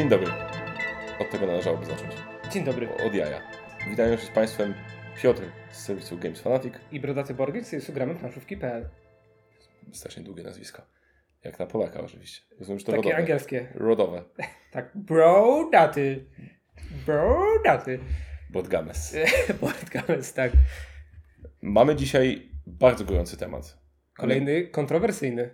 Dzień dobry. Od tego należałoby zacząć. Dzień dobry. Od jaja. Witają się z Państwem Piotr z serwisu Games Fanatic. I Brodaty Borgic z serwisu gramy planszówki.pl. Strasznie długie nazwisko. Jak na Polaka oczywiście. Rozumiem, że to Takie rodowe. angielskie. Rodowe. Tak, brodaty. Brodaty. Bodgames. Borgames, tak. Mamy dzisiaj bardzo gorący temat. Kolejny kontrowersyjny.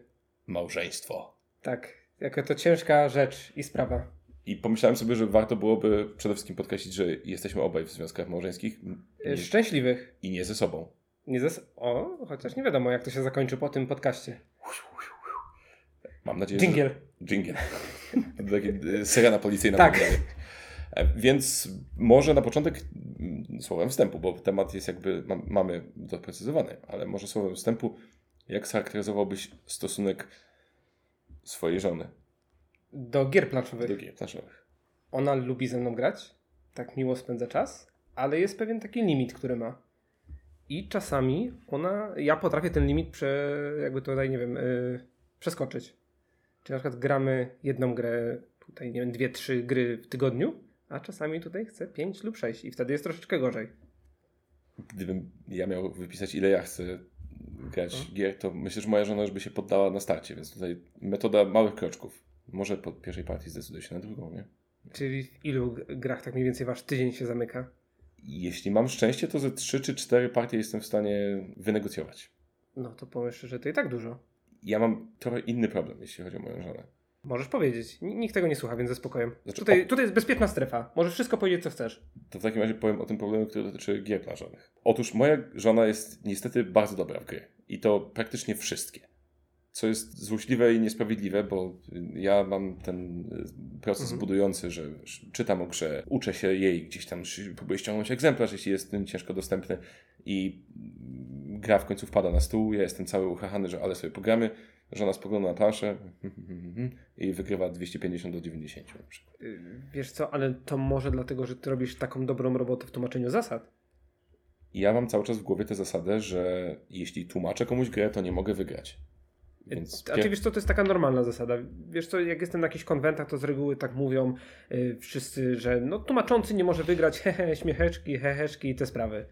Małżeństwo. Tak, jaka to ciężka rzecz i sprawa. I pomyślałem sobie, że warto byłoby przede wszystkim podkreślić, że jesteśmy obaj w związkach małżeńskich nie, Szczęśliwych. i nie ze sobą. Nie zas- o, chociaż nie wiadomo, jak to się zakończy po tym podcaście. Mam nadzieję, Dżingiel. że... Dżingiel. Y, syrena policyjna. Tak. E, Więc może na początek mm, słowem wstępu, bo temat jest jakby, ma, mamy doprecyzowany, ale może słowem wstępu, jak charakteryzowałbyś stosunek swojej żony Do gier planszowych. do gier planszowych? Ona lubi ze mną grać, tak miło spędza czas, ale jest pewien taki limit, który ma. I czasami ona, ja potrafię ten limit prze, jakby tutaj, nie wiem, yy, przeskoczyć. Czyli na przykład gramy jedną grę, tutaj, nie wiem, dwie, trzy gry w tygodniu, a czasami tutaj chcę pięć lub sześć i wtedy jest troszeczkę gorzej. Gdybym ja miał wypisać, ile ja chcę grać Mhm. gier, to myślę, że moja żona już by się poddała na starcie, więc tutaj metoda małych kroczków. Może po pierwszej partii zdecyduje się na drugą, nie? Czyli w ilu grach tak mniej więcej wasz tydzień się zamyka? Jeśli mam szczęście, to ze 3 czy 4 partie jestem w stanie wynegocjować. No to powiem że to i tak dużo. Ja mam trochę inny problem, jeśli chodzi o moją żonę. Możesz powiedzieć. Nikt tego nie słucha, więc ze spokojem. Znaczy, tutaj, tutaj jest bezpieczna strefa. Możesz wszystko powiedzieć, co chcesz. To w takim razie powiem o tym problemie, który dotyczy gier planszowych. Otóż moja żona jest niestety bardzo dobra w gry. I to praktycznie wszystkie. Co jest złośliwe i niesprawiedliwe, bo ja mam ten y, proces Mhm. budujący, że czytam o grze, uczę się jej, gdzieś tam próbuję ściągnąć egzemplarz, jeśli jest ten ciężko dostępny i mm, gra w końcu wpada na stół, ja jestem cały uchachany, że ale sobie pogramy, żona spogląda na planszę i wygrywa 250 do 90 na przykład. Y, Wiesz co, ale to może dlatego, że ty robisz taką dobrą robotę w tłumaczeniu zasad. Ja mam cały czas w głowie tę zasadę, że jeśli tłumaczę komuś grę, to nie mogę wygrać. Więc A ty wiesz co, to jest taka normalna zasada. Wiesz co, jak jestem na jakichś konwentach, to z reguły tak mówią y, wszyscy, że no tłumaczący nie może wygrać, hehe, śmiecheczki, heheszki i te sprawy.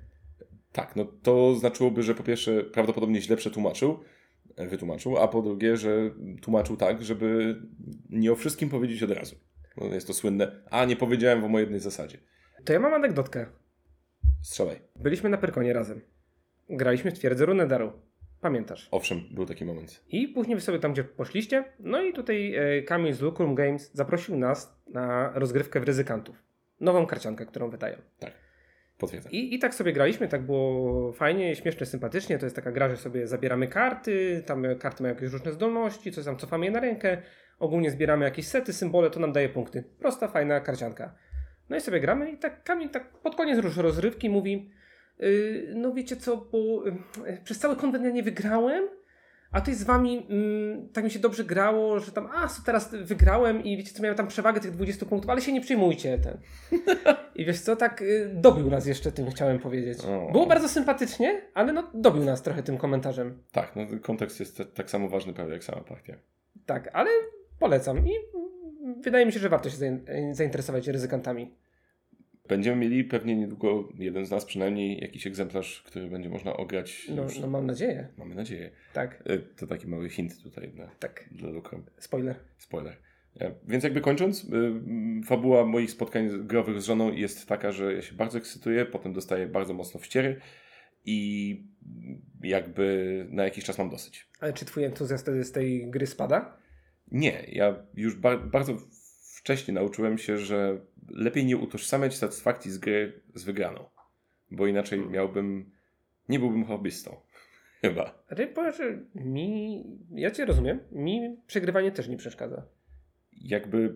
tak, no to znaczyłoby, że po pierwsze prawdopodobnie źle przetłumaczył, e, wytłumaczył, a po drugie, że tłumaczył tak, żeby nie o wszystkim powiedzieć od razu. No, jest to słynne, a nie powiedziałem o jednej zasadzie. To ja mam anegdotkę. Strzelaj. Byliśmy na Pyrkonie razem. Graliśmy w twierdzę Runedaru. Pamiętasz? Owszem, był taki moment. I później wy sobie tam, gdzie poszliście, no i tutaj e, Kamil z Lucrum Games zaprosił nas na rozgrywkę w ryzykantów. Nową karciankę, którą wydają. Potwierdzam. I, I tak sobie graliśmy, tak było fajnie, śmiesznie, sympatycznie. To jest taka gra, że sobie zabieramy karty, tam e, karty mają jakieś różne zdolności, coś tam cofamy je na rękę. Ogólnie zbieramy jakieś sety, symbole, to nam daje punkty. Prosta, fajna karcianka. No i sobie gramy i tak Kamil tak pod koniec roz- rozrywki mówi no wiecie co, bo yy, przez cały konwent ja nie wygrałem, a tutaj z wami mm, tak mi się dobrze grało, że tam, a teraz wygrałem i wiecie co, miałem tam przewagę tych 20 punktów, ale się nie przejmujcie ten. I wiesz co, tak y, dobił nas jeszcze tym, chciałem powiedzieć. O. Było bardzo sympatycznie, ale no dobił nas trochę tym komentarzem. Tak, no kontekst jest t- tak samo ważny prawie jak sama partia. Tak, ale polecam i mm, wydaje mi się, że warto się zain- zainteresować ryzykantami. Będziemy mieli pewnie niedługo, jeden z nas przynajmniej, jakiś egzemplarz, który będzie można ograć. No, no mam nadzieję. Mamy nadzieję. Tak, Y, To taki mały hint tutaj dla, tak. dla Lukrom. Spoiler. Spoiler. E, Więc jakby kończąc, mm, fabuła moich spotkań growych z żoną jest taka, że ja się bardzo ekscytuję, potem dostaję bardzo mocno wściery i jakby na jakiś czas mam dosyć. Ale czy twój entuzjazm wtedy z tej gry spada? Nie, ja już bar- bardzo wcześnie nauczyłem się, że lepiej nie utożsamiać satysfakcji z gry z wygraną, bo inaczej miałbym, nie byłbym hobbystą. Chyba. Ale powiem, że mi, ja cię rozumiem, mi przegrywanie też nie przeszkadza. jakby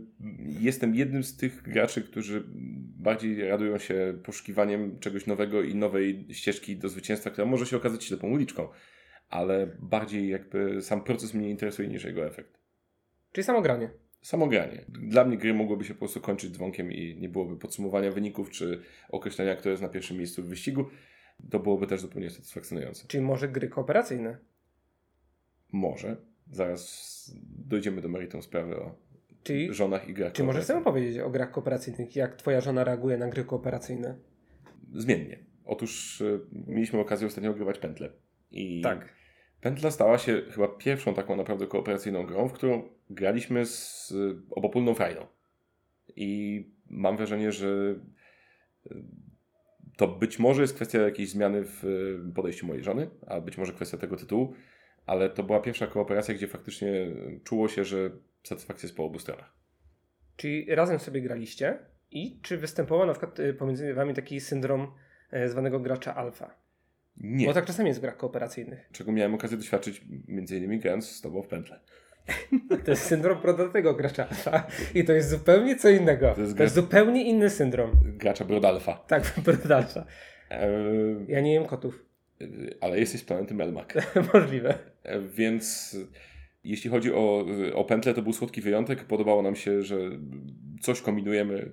jestem jednym z tych graczy, którzy bardziej radują się poszukiwaniem czegoś nowego i nowej ścieżki do zwycięstwa, która może się okazać ślepą uliczką, ale bardziej jakby sam proces mnie interesuje niż jego efekt. Czyli. Samo granie. Dla mnie gry mogłyby się po prostu kończyć dzwonkiem i nie byłoby podsumowania wyników czy określenia, kto jest na pierwszym miejscu w wyścigu. To byłoby też zupełnie satysfakcjonujące. Czyli może gry kooperacyjne. Może. Zaraz dojdziemy do meritum sprawy o Czyli, żonach i grach czy możesz kooperacyjnych. sam powiedzieć o grach kooperacyjnych, jak twoja żona reaguje na gry kooperacyjne? Zmiennie. Otóż y, mieliśmy okazję ostatnio ogrywać pętlę. I Tak. Pętla stała się chyba pierwszą taką naprawdę kooperacyjną grą, w którą graliśmy z y, obopólną frajdą. I mam wrażenie, że y, to być może jest kwestia jakiejś zmiany w y, podejściu mojej żony, a być może kwestia tego tytułu, ale to była pierwsza kooperacja, gdzie faktycznie czuło się, że satysfakcja jest po obu stronach. Czyli razem sobie graliście i czy występował na przykład pomiędzy wami taki syndrom e, zwanego gracza alfa? Nie. Bo tak czasami jest w grach kooperacyjnych. Czego miałem okazję doświadczyć między innymi grając z tobą w pętlę. To jest syndrom prodatego gracza alfa i to jest zupełnie co innego. To To jest jest, gra- zupełnie inny syndrom. Gracza Brodalfa. Tak, prodalsza. Eee, Ja nie jem kotów. ale jesteś z planety Melmac. Możliwe. Więc jeśli chodzi o, o pętlę, to był słodki wyjątek. Podobało nam się, że coś kombinujemy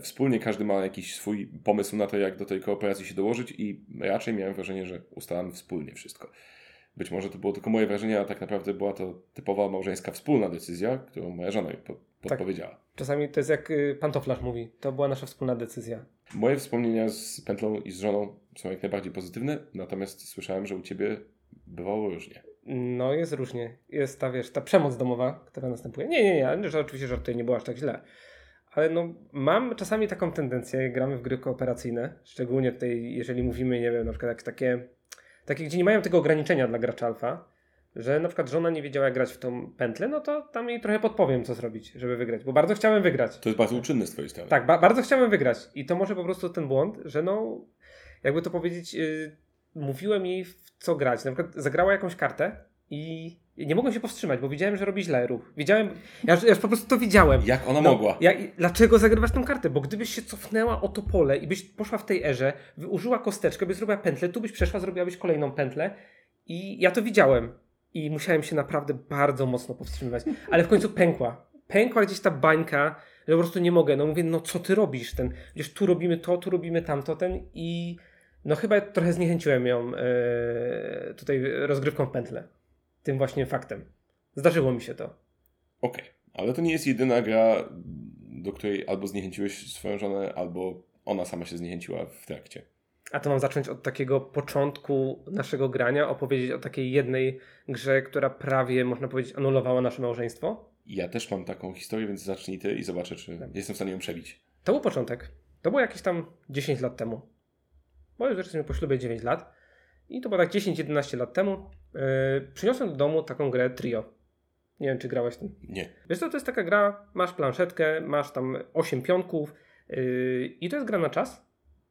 wspólnie. Każdy ma jakiś swój pomysł na to, jak do tej kooperacji się dołożyć, i raczej miałem wrażenie, że ustalamy wspólnie wszystko. Być może to było tylko moje wrażenie, a tak naprawdę była to typowa małżeńska wspólna decyzja, którą moja żona mi po, podpowiedziała. Czasami to jest jak y, pantoflarz mówi. To była nasza wspólna decyzja. Moje wspomnienia z pętlą i z żoną są jak najbardziej pozytywne, natomiast słyszałem, że u ciebie bywało różnie. No jest różnie. Jest ta, wiesz, ta przemoc domowa, która następuje. Nie, nie, nie, że oczywiście żartuję, nie było aż tak źle. Ale no, mam czasami taką tendencję, jak gramy w gry kooperacyjne, szczególnie tutaj, jeżeli mówimy, nie wiem, na przykład jak takie, takie, gdzie nie mają tego ograniczenia dla gracza alfa, że na przykład żona nie wiedziała jak grać w tą pętlę, no to tam jej trochę podpowiem, co zrobić, żeby wygrać, bo bardzo chciałem wygrać. To jest bardzo uczynne z twojej strony. Tak, ba- bardzo chciałem wygrać. I to może po prostu ten błąd, że no, jakby to powiedzieć, yy, mówiłem jej w co grać. Na przykład zagrała jakąś kartę i nie mogłem się powstrzymać, bo widziałem, że robi źle ruch. Widziałem, ja, już- ja już po prostu to widziałem. Jak ona No, mogła? Ja, dlaczego zagrywasz tę kartę? Bo gdybyś się cofnęła o to pole i byś poszła w tej erze, użyła kosteczkę, byś zrobiła pętlę, tu byś przeszła, zrobiłabyś kolejną pętlę i ja to widziałem. I musiałem się naprawdę bardzo mocno powstrzymywać. Ale w końcu pękła. Pękła gdzieś ta bańka, że po prostu nie mogę. No mówię, no co ty robisz? Ten, gdzieś tu robimy to, tu robimy tamto, ten i no chyba trochę zniechęciłem ją e, tutaj rozgrywką w pętlę. Tym właśnie faktem. Zdarzyło mi się to. Okej, ale to nie jest jedyna gra, do której albo zniechęciłeś swoją żonę, albo ona sama się zniechęciła w trakcie. A to mam zacząć od takiego początku naszego grania, opowiedzieć o takiej jednej grze, która prawie, można powiedzieć, anulowała nasze małżeństwo. Ja też mam taką historię, więc zacznij ty i zobaczę, czy jestem w stanie ją przebić. To był początek. To było jakieś tam 10 lat temu. Bo już jesteśmy po ślubie 9 lat. I to było tak 10-11 lat temu. Yy, przyniosłem do domu taką grę Trio. Nie wiem, czy grałeś tym. Nie. Wiesz co, to jest taka gra, masz planszetkę, masz tam 8 pionków yy, i to jest gra na czas.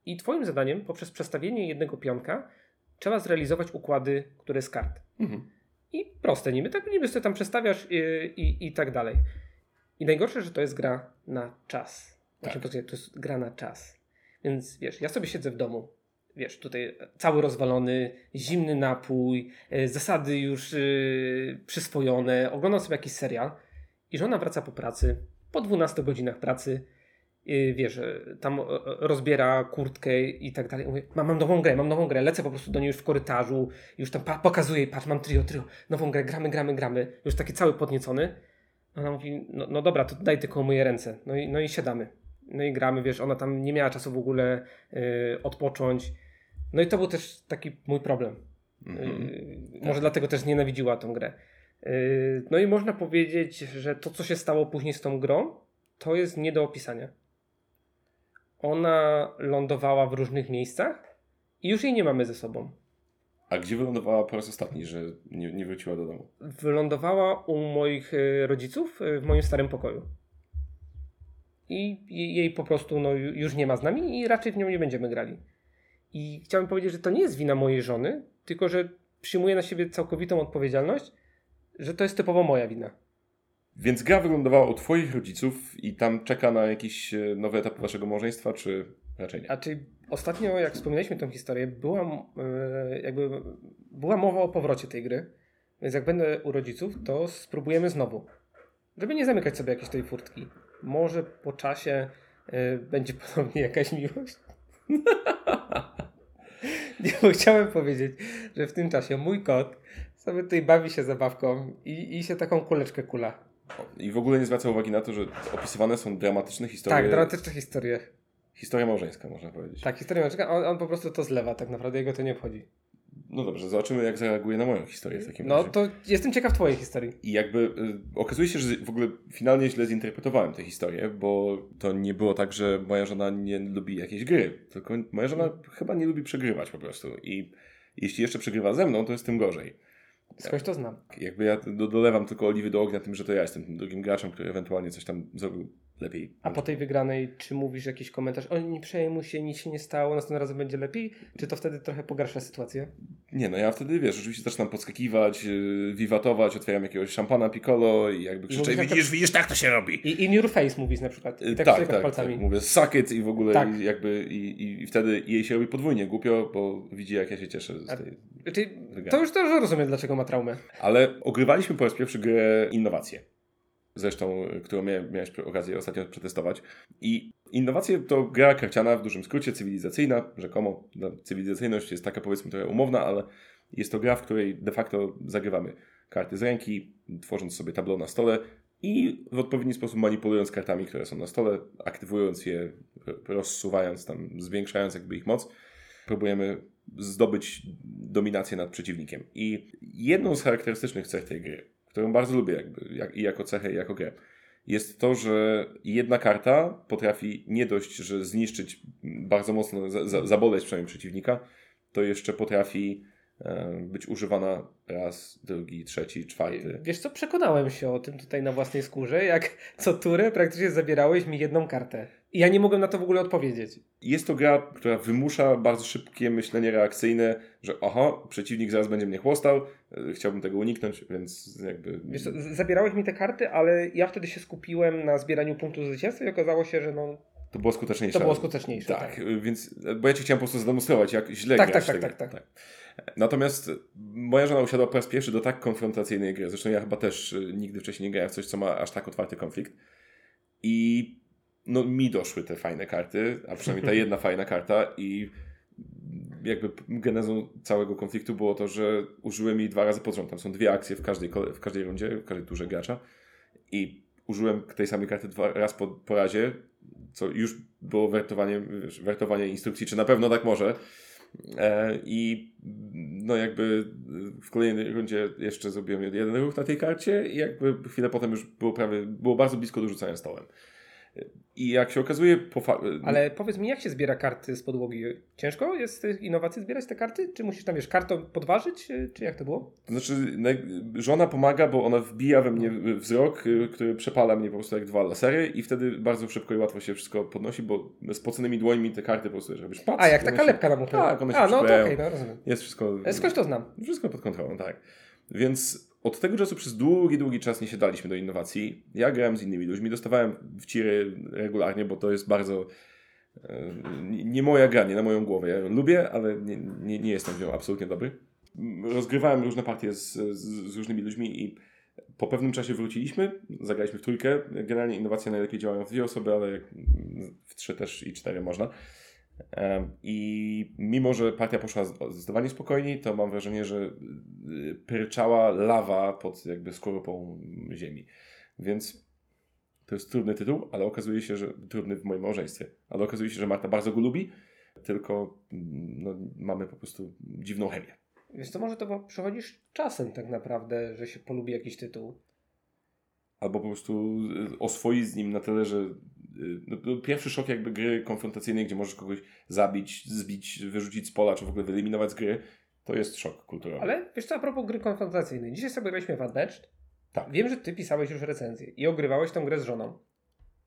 I twoim zadaniem, poprzez przestawienie jednego pionka, trzeba zrealizować układy, które z kart. Mhm. I proste niby, tak niby sobie tam przestawiasz i, i, i tak dalej. I najgorsze, że to jest gra na czas. Tak. to jest gra na czas. Więc wiesz, ja sobie siedzę w domu, wiesz, tutaj cały rozwalony, zimny napój, e, zasady już e, przyswojone, oglądam sobie jakiś serial i żona wraca po pracy, po 12 godzinach pracy, e, wiesz, tam rozbiera kurtkę i tak dalej. Mówię, mam, mam nową grę, mam nową grę, lecę po prostu do niej już w korytarzu, już tam pokazuję patrz, mam trio, trio, nową grę, gramy, gramy, gramy, już taki cały podniecony. Ona mówi, no, no dobra, to daj tylko myję ręce. No i, no i siadamy. No i gramy, wiesz, ona tam nie miała czasu w ogóle odpocząć. No i to był też taki mój problem. Mhm. Y, Może dlatego też nienawidziła tą grę. Y, no i można powiedzieć, że to, co się stało później z tą grą, to jest nie do opisania. Ona lądowała w różnych miejscach i już jej nie mamy ze sobą. A gdzie wylądowała po raz ostatni, że nie, nie wróciła do domu? wylądowała u moich y, rodziców y, w moim starym pokoju. I je- jej po prostu no, ju- już nie ma z nami i raczej w nią nie będziemy grali. I chciałem powiedzieć, że to nie jest wina mojej żony, tylko że przyjmuję na siebie całkowitą odpowiedzialność, że to jest typowo moja wina. Więc gra wylądowała u twoich rodziców i tam czeka na jakiś e, nowy etap waszego małżeństwa, czy raczej nie? A czy ostatnio, jak wspominaliśmy tę historię, była, e, jakby, była mowa o powrocie tej gry, więc jak będę u rodziców, to spróbujemy znowu. Żeby nie zamykać sobie jakiejś tej furtki. Może po czasie e, będzie ponownie jakaś miłość. nie, chciałem powiedzieć, że w tym czasie mój kot sobie tutaj bawi się zabawką i, i się taką kuleczkę kula. I w ogóle nie zwraca uwagi na to, że opisywane są dramatyczne historie. Tak, dramatyczne historie. Historia małżeńska, można powiedzieć. Tak, historia małżeńska, on, on po prostu to zlewa, tak naprawdę jego to nie obchodzi. No dobrze, zobaczymy jak zareaguje na moją historię w takim No razie. to jestem ciekaw twojej historii. I jakby y, okazuje się, że w ogóle finalnie źle zinterpretowałem tę historię, bo to nie było tak, że moja żona nie lubi jakiejś gry, tylko moja żona chyba nie lubi przegrywać po prostu. I jeśli jeszcze przegrywa ze mną, to jest tym gorzej. Skądś to znam. Jakby ja do, dolewam tylko oliwy do ognia tym, że to ja jestem tym drugim graczem, który ewentualnie coś tam zrobił lepiej. A po tej wygranej, czy mówisz jakiś komentarz, o nie przejmuj się, nic się nie stało, następnym razem będzie lepiej? Czy to wtedy trochę pogarsza sytuację? Nie, no ja wtedy, wiesz, oczywiście zaczynam podskakiwać, yy, wiwatować, otwieram jakiegoś szampana piccolo i jakby krzyczę, mówisz, jak to- widzisz, widzisz, tak to się robi. I in your face mówisz na przykład. Y, I tak, tak, tak, tak, palcami. tak, mówię suck it i w ogóle Tak. i jakby i, i, i wtedy jej się robi podwójnie głupio, bo widzi jak ja się cieszę z A- tej... Czyli Wygrałem. to już to już rozumiem, dlaczego ma traumę. Ale ogrywaliśmy po raz pierwszy grę innowacje. Zresztą, którą miałem, miałeś okazję ostatnio przetestować. I innowacje to gra karciana w dużym skrócie, cywilizacyjna, rzekomo. No, cywilizacyjność jest taka powiedzmy trochę umowna, ale jest to gra, w której de facto zagrywamy karty z ręki, tworząc sobie tableau na stole i w odpowiedni sposób manipulując kartami, które są na stole, aktywując je, rozsuwając tam, zwiększając jakby ich moc, próbujemy zdobyć dominację nad przeciwnikiem. I jedną z charakterystycznych cech tej gry, którą bardzo lubię jakby, jak, i jako cechę, i jako grę, jest to, że jedna karta potrafi nie dość, że zniszczyć bardzo mocno, za, za, zaboleć przynajmniej przeciwnika, to jeszcze potrafi być używana raz, drugi, trzeci, czwarty. Wiesz co, przekonałem się o tym tutaj na własnej skórze, jak co turę praktycznie zabierałeś mi jedną kartę. I ja nie mogłem na to w ogóle odpowiedzieć. Jest to gra, która wymusza bardzo szybkie myślenie reakcyjne, że aha, przeciwnik zaraz będzie mnie chłostał, e, chciałbym tego uniknąć, więc jakby... Wiesz co, zabierałeś mi te karty, ale ja wtedy się skupiłem na zbieraniu punktów zwycięstwa i okazało się, że no, To było skuteczniejsze. to było skuteczniejsze. Tak, tak. więc, bo ja ci chciałem po prostu zademonstrować, jak źle Tak, grasz tak, tę tak, grę. tak, Natomiast moja żona usiadła po raz pierwszy do tak konfrontacyjnej gry. Zresztą ja chyba też y, nigdy wcześniej nie grałem w coś, co ma aż tak otwarty konflikt. I no mi doszły te fajne karty, a przynajmniej ta jedna fajna karta i jakby genezą całego konfliktu było to, że użyłem jej dwa razy pod rząd. Tam są dwie akcje w każdej, w każdej rundzie, w każdej turze gracza i użyłem tej samej karty dwa raz po, po razie, co już było wertowanie, wiesz, wertowanie instrukcji, czy na pewno tak może. E, I no jakby w kolejnej rundzie jeszcze zrobiłem jeden ruch na tej karcie i jakby chwilę potem już było prawie, było bardzo blisko do rzucania stołem. I jak się okazuje, po fa- Ale powiedz mi, jak się zbiera karty z podłogi? Ciężko jest tych innowacji zbierać te karty? Czy musisz tam, wiesz, kartą podważyć? y, Czy jak to było? To znaczy, żona pomaga, bo ona wbija we mnie wzrok, y, który przepala mnie po prostu jak dwa lasery i wtedy bardzo szybko i łatwo się wszystko podnosi, bo spoconymi dłońmi te karty po prostu, żebyś patrz. A, jak taka się- lepka na muchy. Tak, one się A, no to okej, no rozumiem. Jest wszystko... E, Skądś to znam. Wszystko pod kontrolą, tak. Więc od tego czasu przez długi, długi czas nie siadaliśmy do innowacji. Ja grałem z innymi ludźmi, dostawałem wciry regularnie, bo to jest bardzo nie moja gra, nie na moją głowę. Ja ją lubię, ale nie, nie, nie jestem w nią absolutnie dobry. Rozgrywałem różne partie z, z, z różnymi ludźmi i po pewnym czasie wróciliśmy, zagraliśmy w trójkę. Generalnie innowacje najlepiej działają w dwie osoby, ale w trzy też i cztery można. I mimo, że partia poszła zdecydowanie spokojniej, to mam wrażenie, że y, pyrczała lawa pod jakby skorupą ziemi. Więc to jest trudny tytuł, ale okazuje się, że trudny w moim małżeństwie. Ale okazuje się, że Marta bardzo go lubi, tylko mm, no, mamy po prostu dziwną chemię. Wiesz to może to bo przychodzisz czasem tak naprawdę, że się polubi jakiś tytuł. Albo po prostu y, oswoić z nim na tyle, że no, no, pierwszy szok jakby gry konfrontacyjnej, gdzie możesz kogoś zabić, zbić, wyrzucić z pola, czy w ogóle wyeliminować z gry, to jest szok kulturowy. Ale wiesz co, a propos gry konfrontacyjnej. Dzisiaj sobie graliśmy w Unmatched. Tak. Wiem, że ty pisałeś już recenzję i ogrywałeś tą grę z żoną.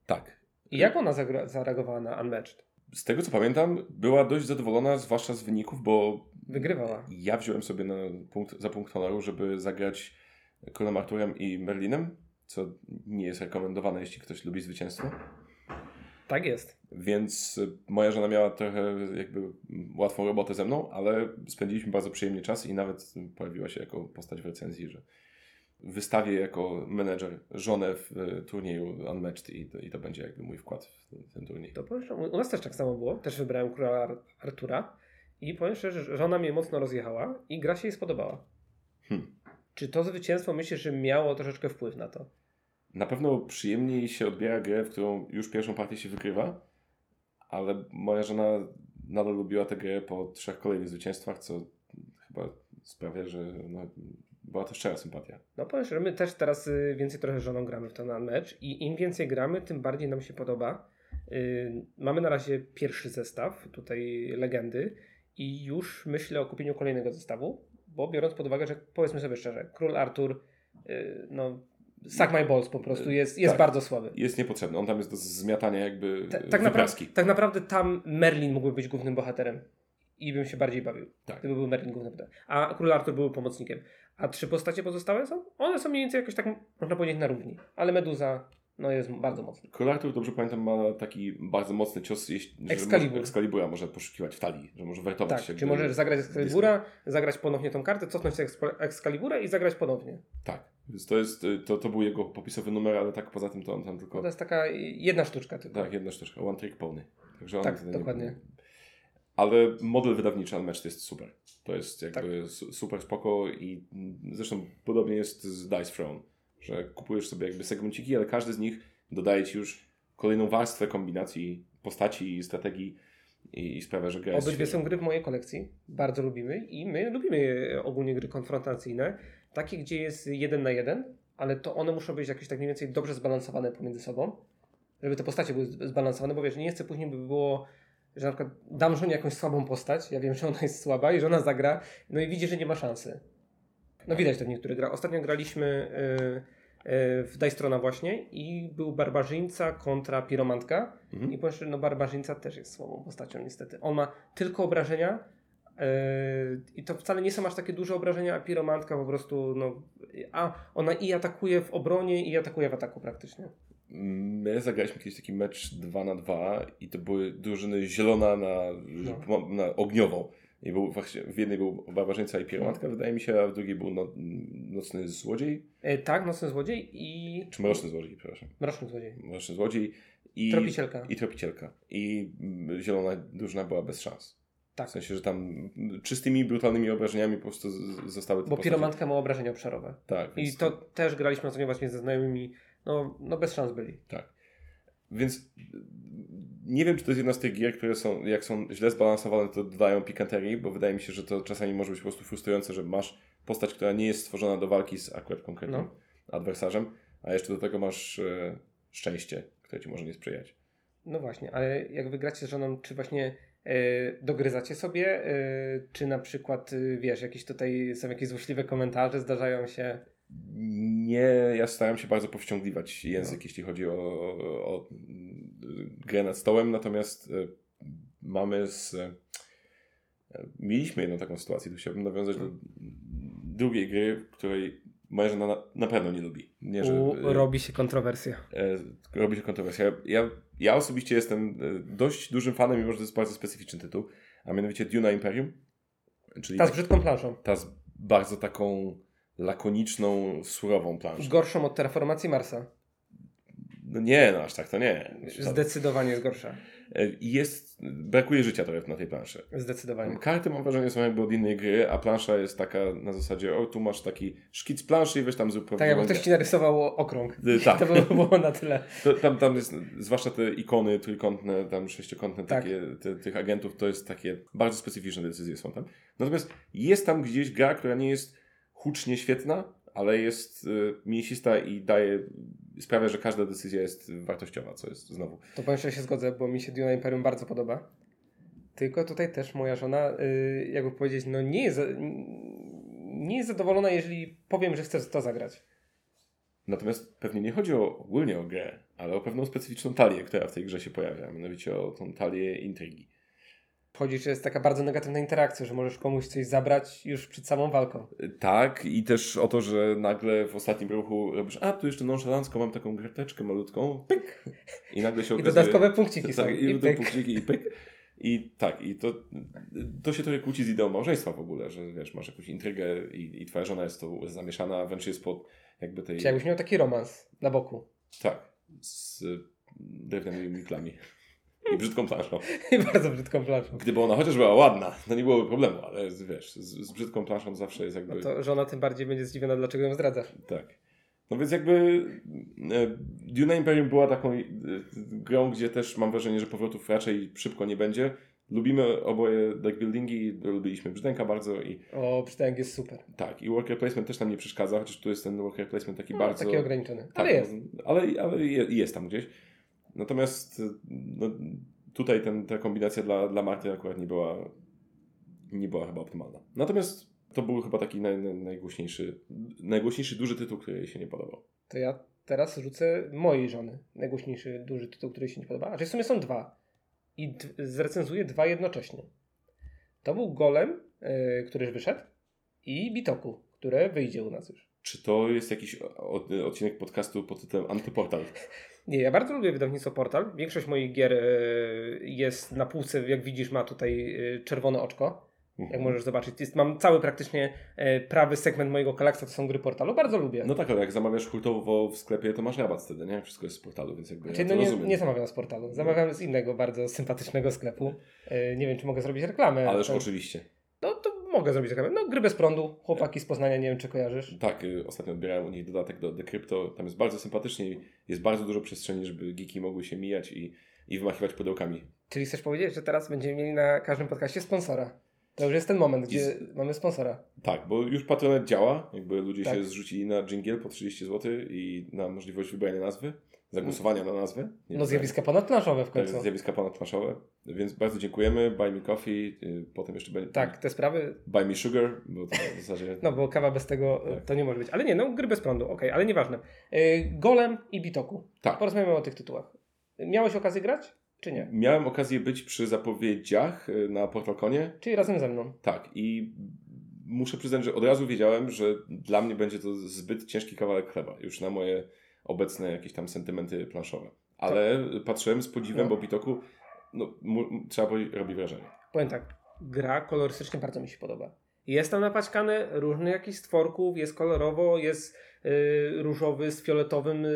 Tak. I jak ona zagra- zareagowała na Unmatched? Z tego co pamiętam, była dość zadowolona, zwłaszcza z wyników, bo Wygrywała. ja wziąłem sobie na punkt, za punkt honoru, żeby zagrać Królem Arturem i Merlinem, co nie jest rekomendowane, jeśli ktoś lubi zwycięstwo. Tak jest. Więc y, moja żona miała trochę jakby łatwą robotę ze mną, ale spędziliśmy bardzo przyjemnie czas i nawet pojawiła się jako postać w recenzji, że wystawię jako menedżer żonę w y, turnieju Unmatched i to, i to będzie jakby mój wkład w ten, turniej. To że u nas też tak samo było. Też wybrałem króla Ar- Artura i powiem szczerze, że żona mnie mocno rozjechała i gra się jej spodobała. Hmm. Czy to zwycięstwo myślisz, że miało troszeczkę wpływ na to? Na pewno przyjemniej się odbiera grę, w którą już pierwszą partię się wygrywa, ale moja żona nadal lubiła tę grę po trzech kolejnych zwycięstwach, co chyba sprawia, że no, była to szczera sympatia. No powiem szczerze, my też teraz y, więcej trochę żoną gramy w ten mecz i im więcej gramy, tym bardziej nam się podoba. Y, mamy na razie pierwszy zestaw, tutaj legendy i już myślę o kupieniu kolejnego zestawu, bo biorąc pod uwagę, że powiedzmy sobie szczerze, Król Artur, y, no Suck My Balls po prostu jest, jest Tak. bardzo słaby. Jest niepotrzebny, on tam jest do zmiatania jakby Ta, tak naprawdę, tak naprawdę tam Merlin mógłby być głównym bohaterem i bym się bardziej bawił. Tak. Gdyby był Merlin głównym bohaterem. A Król Artur był pomocnikiem. A trzy postacie pozostałe są? One są mniej więcej jakoś tak, można powiedzieć, na równi. Ale Meduza no, jest bardzo mocna. Król Artur, dobrze pamiętam, ma taki bardzo mocny cios, jeśli, Excalibur. Może, Excalibura może poszukiwać w talii, że może wertować Tak, się. czy możesz zagrać Excalibura, zagrać ponownie tą kartę, cofnąć Excalibura i zagrać ponownie. Tak, więc to, jest, y, to, to był jego popisowy numer, ale tak poza tym to on tam tylko... to jest taka jedna sztuczka tylko. Tak, jedna sztuczka, one trick pony. Także Tak, nie- dokładnie. Ale model wydawniczy Unmatched jest super. To jest Tak. jakby su- super spoko i zresztą podobnie jest z Dice Throne, że kupujesz sobie jakby segmenciki, ale każdy z nich dodaje ci już kolejną warstwę kombinacji postaci i strategii i, i sprawia, że gra jest Obydwie świeża. są gry w mojej kolekcji. Bardzo lubimy i my lubimy ogólnie gry konfrontacyjne. Takie, gdzie jest jeden na jeden, ale to one muszą być jakieś tak mniej więcej dobrze zbalansowane pomiędzy sobą. Żeby te postacie były zbalansowane, bo wiesz, nie chcę później by było, że na przykład dam żonie jakąś słabą postać, ja wiem, że ona jest słaba i że ona zagra, no i widzi, że nie ma szansy. No widać to w niektórych grach. Ostatnio graliśmy yy, yy, w Dajstrona właśnie i był barbarzyńca kontra piromantka. Mhm. I powiem no barbarzyńca też jest słabą postacią niestety. On ma tylko obrażenia i to wcale nie są aż takie duże obrażenia, a piromantka po prostu, no, a ona i atakuje w obronie i atakuje w ataku praktycznie. My zagraliśmy kiedyś taki mecz 2 na 2 i to były drużyny zielona na, No. na ogniową. I był właśnie, w jednej był barbarzyńca i piromatka, wydaje mi się, a w drugiej był no, nocny złodziej, E, tak, Nocny Złodziej i... czy mroczny złodziej, przepraszam. Mroczny Złodziej. Mroczny złodziej i Tropicielka. I tropicielka. I mm, zielona drużyna była bez szans. Tak. W sensie, że tam czystymi, brutalnymi obrażeniami po prostu zostały te Bo postacie. piromantka ma obrażenia obszarowe. Tak, I to też graliśmy ostatnio właśnie ze znajomymi, no, no bez szans byli. tak. Więc nie wiem, czy to jest jedna z tych gier, które są, jak są źle zbalansowane, to dodają pikanterii, bo wydaje mi się, że to czasami może być po prostu frustrujące, że masz postać, która nie jest stworzona do walki z akurat konkretnym No. adwersarzem, a jeszcze do tego masz e, szczęście, które ci może nie sprzyjać. No właśnie, ale jak wygracie z żoną, czy właśnie dogryzacie sobie, e, czy na przykład, e, wiesz, jakieś tutaj są jakieś złośliwe komentarze, zdarzają się. Nie, ja staram się bardzo powściągliwać język, No. jeśli chodzi o, o, o grę nad stołem, natomiast e, mamy z... e, Mieliśmy jedną taką sytuację, tu chciałbym nawiązać do drugiej gry, której moja żona na, na pewno nie lubi. Nie, że, U, e, robi się kontrowersja. e, robi się kontrowersja. Ja, ja osobiście jestem e, dość dużym fanem, mimo że to jest bardzo specyficzny tytuł, a mianowicie Duna Imperium. Czyli Ta z brzydką planszą. ta z bardzo taką lakoniczną, surową planszą. Gorszą od terraformacji Marsa. No nie, no aż tak to nie. Zdecydowanie jest gorsza. E, jest, brakuje życia trochę na tej planszy. Zdecydowanie. Karty mam wrażenie są jakby od innej gry, a plansza jest taka na zasadzie, o tu masz taki szkic planszy i weź tam zrób Tak jakby ktoś ci narysował okrąg. Y, tak. To by było na tyle. To, tam, tam jest, zwłaszcza te ikony trójkątne, tam sześciokątne Tak. takie, te, tych agentów, to jest takie, bardzo specyficzne decyzje są tam. Natomiast jest tam gdzieś gra, która nie jest hucznie świetna, ale jest y, mięsista i daje, sprawia, że każda decyzja jest wartościowa, co jest znowu To powiem, że się zgodzę, bo mi się Duna Imperium bardzo podoba. Tylko tutaj też moja żona, yy, jakby powiedzieć, no nie jest, nie jest zadowolona, jeżeli powiem, że chcę to zagrać. Natomiast pewnie nie chodzi o, ogólnie o grę, ale o pewną specyficzną talię, która w tej grze się pojawia, mianowicie o tą talię intrygi. Chodzi, że jest taka bardzo negatywna interakcja, że możesz komuś coś zabrać już przed samą walką. Tak, i też o to, że nagle w ostatnim ruchu robisz, a tu jeszcze nonszalancko mam taką grateczkę malutką, pyk, i nagle się I okazuje... dodatkowe punkciki są. tak, i, I i pyk. punkciki i pyk. I tak, i to, to się trochę kłóci z ideą małżeństwa w ogóle, że wiesz, masz jakąś intrygę i, i twoja żona jest to zamieszana, wręcz jest pod jakby tej... Czy jakbyś miał taki romans na boku. Tak, z drewnianymi miklami i brzydką planszą. I bardzo brzydką planszą. Gdyby ona chociaż była ładna, to nie byłoby problemu, ale wiesz, z, z brzydką planszą zawsze jest jakby... No to żona tym bardziej będzie zdziwiona, dlaczego ją zdradzasz. Tak. No więc jakby e, Dune Imperium była taką e, grą, gdzie też mam wrażenie, że powrotów raczej szybko nie będzie. Lubimy oboje deckbuildingi, lubiliśmy Brzdęka bardzo i O, Brzdęk jest super. tak, i worker placement też nam nie przeszkadza, chociaż tu jest ten worker placement taki No, bardzo... Taki ograniczony. Tak, Ale jest. Ale, ale je- jest tam gdzieś. Natomiast no, tutaj ten, ta kombinacja dla, dla Marty akurat nie była, nie była chyba optymalna. Natomiast to był chyba taki naj, naj, najgłośniejszy, najgłośniejszy duży tytuł, który jej się nie podobał. To ja teraz rzucę mojej żony. Najgłośniejszy, duży tytuł, który się nie podoba. A że w sumie są dwa. I zrecenzuję dwa jednocześnie. To był Golem, yy, który już wyszedł i Bitoku, które wyjdzie u nas już. Czy to jest jakiś od, odcinek podcastu pod tytułem Antyportal? Nie, ja bardzo lubię wydawnictwo Portal. Większość moich gier yy, jest na półce, jak widzisz, ma tutaj yy, czerwone oczko. Jak możesz zobaczyć, jest, mam cały praktycznie yy, prawy segment mojego kolekcji, to są gry portalu. Bardzo lubię. No tak, ale jak zamawiasz hurtowo w sklepie, to masz rabat wtedy, nie? Wszystko jest z portalu, więc jakby Znaczy, ja no nie, rozumiem. nie zamawiam z portalu. Zamawiam z innego bardzo sympatycznego sklepu. Nie wiem, czy mogę zrobić reklamę. Ależ To- oczywiście. Mogę zrobić reklamę. No gry bez prądu. Chłopaki z Poznania, nie wiem, czy kojarzysz. Tak, y, ostatnio odbierałem u nich dodatek do Decrypto. Tam jest bardzo sympatycznie i jest bardzo dużo przestrzeni, żeby geeki mogły się mijać i, i wymachiwać pudełkami. Czyli chcesz powiedzieć, że teraz będziemy mieli na każdym podcaście sponsora. To już jest ten moment, gdzie z- mamy sponsora. Tak, bo już Patronet działa, jakby ludzie Tak. się zrzucili na jingle po 30 zł i na możliwość wybrania nazwy, zagłosowania na nazwę. Nie No wiem, zjawiska ponadplanszowe w Tak, końcu. zjawiska ponadplaszowe. Więc bardzo dziękujemy. Buy me coffee, y, potem jeszcze będzie Tak, te sprawy. buy me sugar, bo to w zasadzie... No bo kawa bez tego Tak. to nie może być. Ale nie, no gry bez prądu, okej, ale nieważne. Yy, Golem i Bitoku. Tak. Porozmawiamy o tych tytułach. Miałeś okazję grać, czy nie? Miałem okazję być przy zapowiedziach na PortalConie. Czyli razem ze mną. Tak, i muszę przyznać, że od razu wiedziałem, że dla mnie będzie to zbyt ciężki kawałek chleba, już na moje obecne jakieś tam sentymenty planszowe. Ale patrzyłem z podziwem, No. bo Bitoku, no, trzeba powiedzieć, robi wrażenie. Powiem tak, gra kolorystycznie bardzo mi się podoba. Jest tam napaćkane różnych jakichś stworków, jest kolorowo, jest yy, różowy z fioletowym, yy,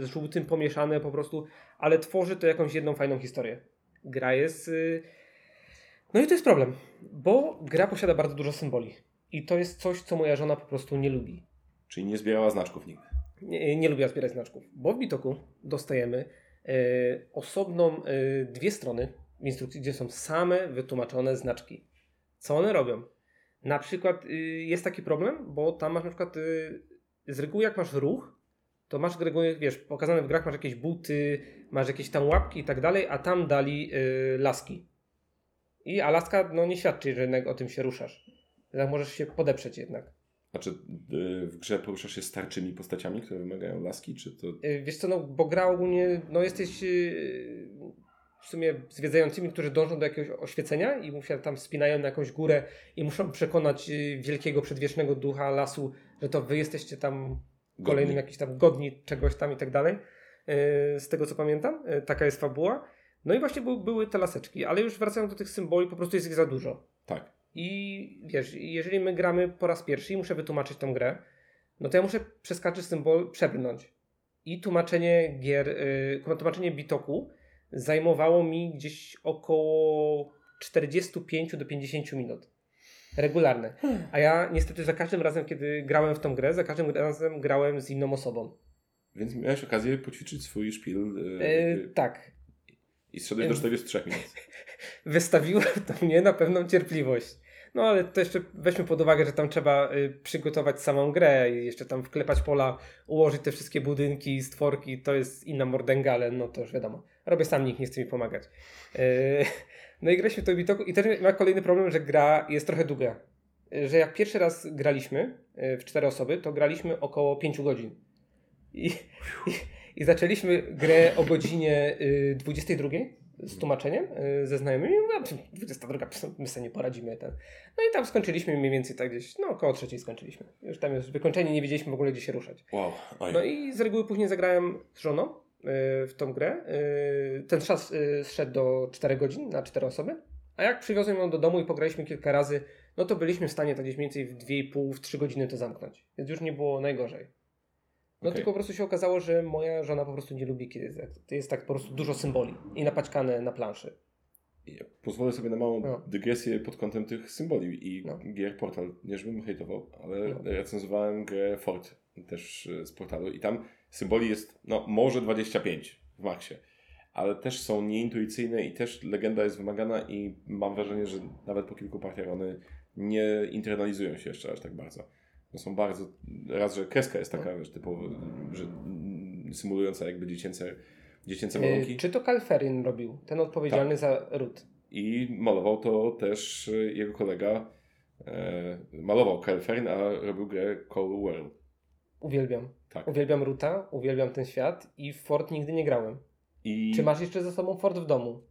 z żółtym pomieszane po prostu, ale tworzy to jakąś jedną fajną historię. Gra jest... Yy... No i to jest problem, bo gra posiada bardzo dużo symboli. I to jest coś, co moja żona po prostu nie lubi. Czyli nie zbierała znaczków nigdy. Nie, nie lubiła zbierać znaczków, bo w Bitoku dostajemy e, osobną e, dwie strony w instrukcji, gdzie są same wytłumaczone znaczki. Co one robią? Na przykład y, jest taki problem, bo tam masz na przykład y, z reguły jak masz ruch, to masz reguły, wiesz, pokazane w grach masz jakieś buty, masz jakieś tam łapki i tak dalej, a tam dali y, laski. I a laska no, nie świadczy, że jednak o tym się ruszasz. Tak możesz się podeprzeć jednak. Znaczy y, w grze poruszasz się starczymi postaciami, które wymagają laski, czy to... Y, Wiesz co, no, bo gra ogólnie, no jesteś yy, w sumie zwiedzającymi, którzy dążą do jakiegoś oświecenia i się tam wspinają na jakąś górę i muszą przekonać wielkiego, przedwiecznego ducha lasu, że to wy jesteście tam kolejnym jakiś tam godni czegoś tam i tak dalej. Z tego co pamiętam, taka jest fabuła. No i właśnie był, były te laseczki, ale już wracając do tych symboli, po prostu jest ich za dużo. Tak. I wiesz, jeżeli my gramy po raz pierwszy i muszę wytłumaczyć tą grę, no to ja muszę przeskaczyć symbol, przebrnąć. I tłumaczenie gier, yy, tłumaczenie bitoku zajmowało mi gdzieś około 45 do 50 minut. Regularne. A ja niestety za każdym razem, kiedy grałem w tą grę, za każdym razem grałem z inną osobą. Więc miałeś okazję poćwiczyć swój szpil y, Yy, tak. i zszedłeś do 43 minut. wystawiło to mnie na pewną cierpliwość. No ale to jeszcze weźmy pod uwagę, że tam trzeba y, przygotować samą grę i jeszcze tam wklepać pola, ułożyć te wszystkie budynki, stworki, to jest inna mordęga, ale no to już wiadomo. Robię sam, nikt nie chce mi pomagać. Y, no i graliśmy w to bitoku i też ma kolejny problem, że gra jest trochę długa. Y, Że jak pierwszy raz graliśmy w cztery osoby, to graliśmy około 5 godzin. I, i, i zaczęliśmy grę o godzinie y, 22 z tłumaczeniem y, ze znajomymi. No, 22, my sobie nie poradzimy. Ten. No i tam skończyliśmy mniej więcej tak gdzieś, no około trzeciej skończyliśmy. Już tam już wykończenie, nie wiedzieliśmy w ogóle gdzie się ruszać. Wow. Oj. No i z reguły później zagrałem z żoną y, w tą grę. Y, ten czas zszedł do 4 godzin na 4 osoby. A jak przywiozłem ją do domu i pograliśmy kilka razy, no to byliśmy w stanie tak gdzieś mniej więcej w 2,5, w 3 godziny to zamknąć. Więc już nie było najgorzej. No Okej. tylko po prostu się okazało, że moja żona po prostu nie lubi, kiedy jest, jest tak po prostu dużo symboli i napaćkane na planszy. Ja pozwolę sobie na małą No. dygresję pod kątem tych symboli i No. gier Portal. Nie żebym hejtował, ale No. recenzowałem grę Fort też e, z portalu i tam symboli jest, no może 25 w maksie, ale też są nieintuicyjne i też legenda jest wymagana i mam wrażenie, że nawet po kilku partiach one nie internalizują się jeszcze aż tak bardzo. No są bardzo, raz, że kreska jest taka, wiesz, typowo, że symulująca jakby dziecięce, dziecięce malunki. Y, Czy to Kalferin robił, ten odpowiedzialny Tak. za ród? I malował to też jego kolega, e, malował Kelfern, a robił grę Cold World. Uwielbiam. Tak. Uwielbiam Ruta, uwielbiam ten świat i w Fort nigdy nie grałem. I Czy masz jeszcze ze sobą Fort w domu?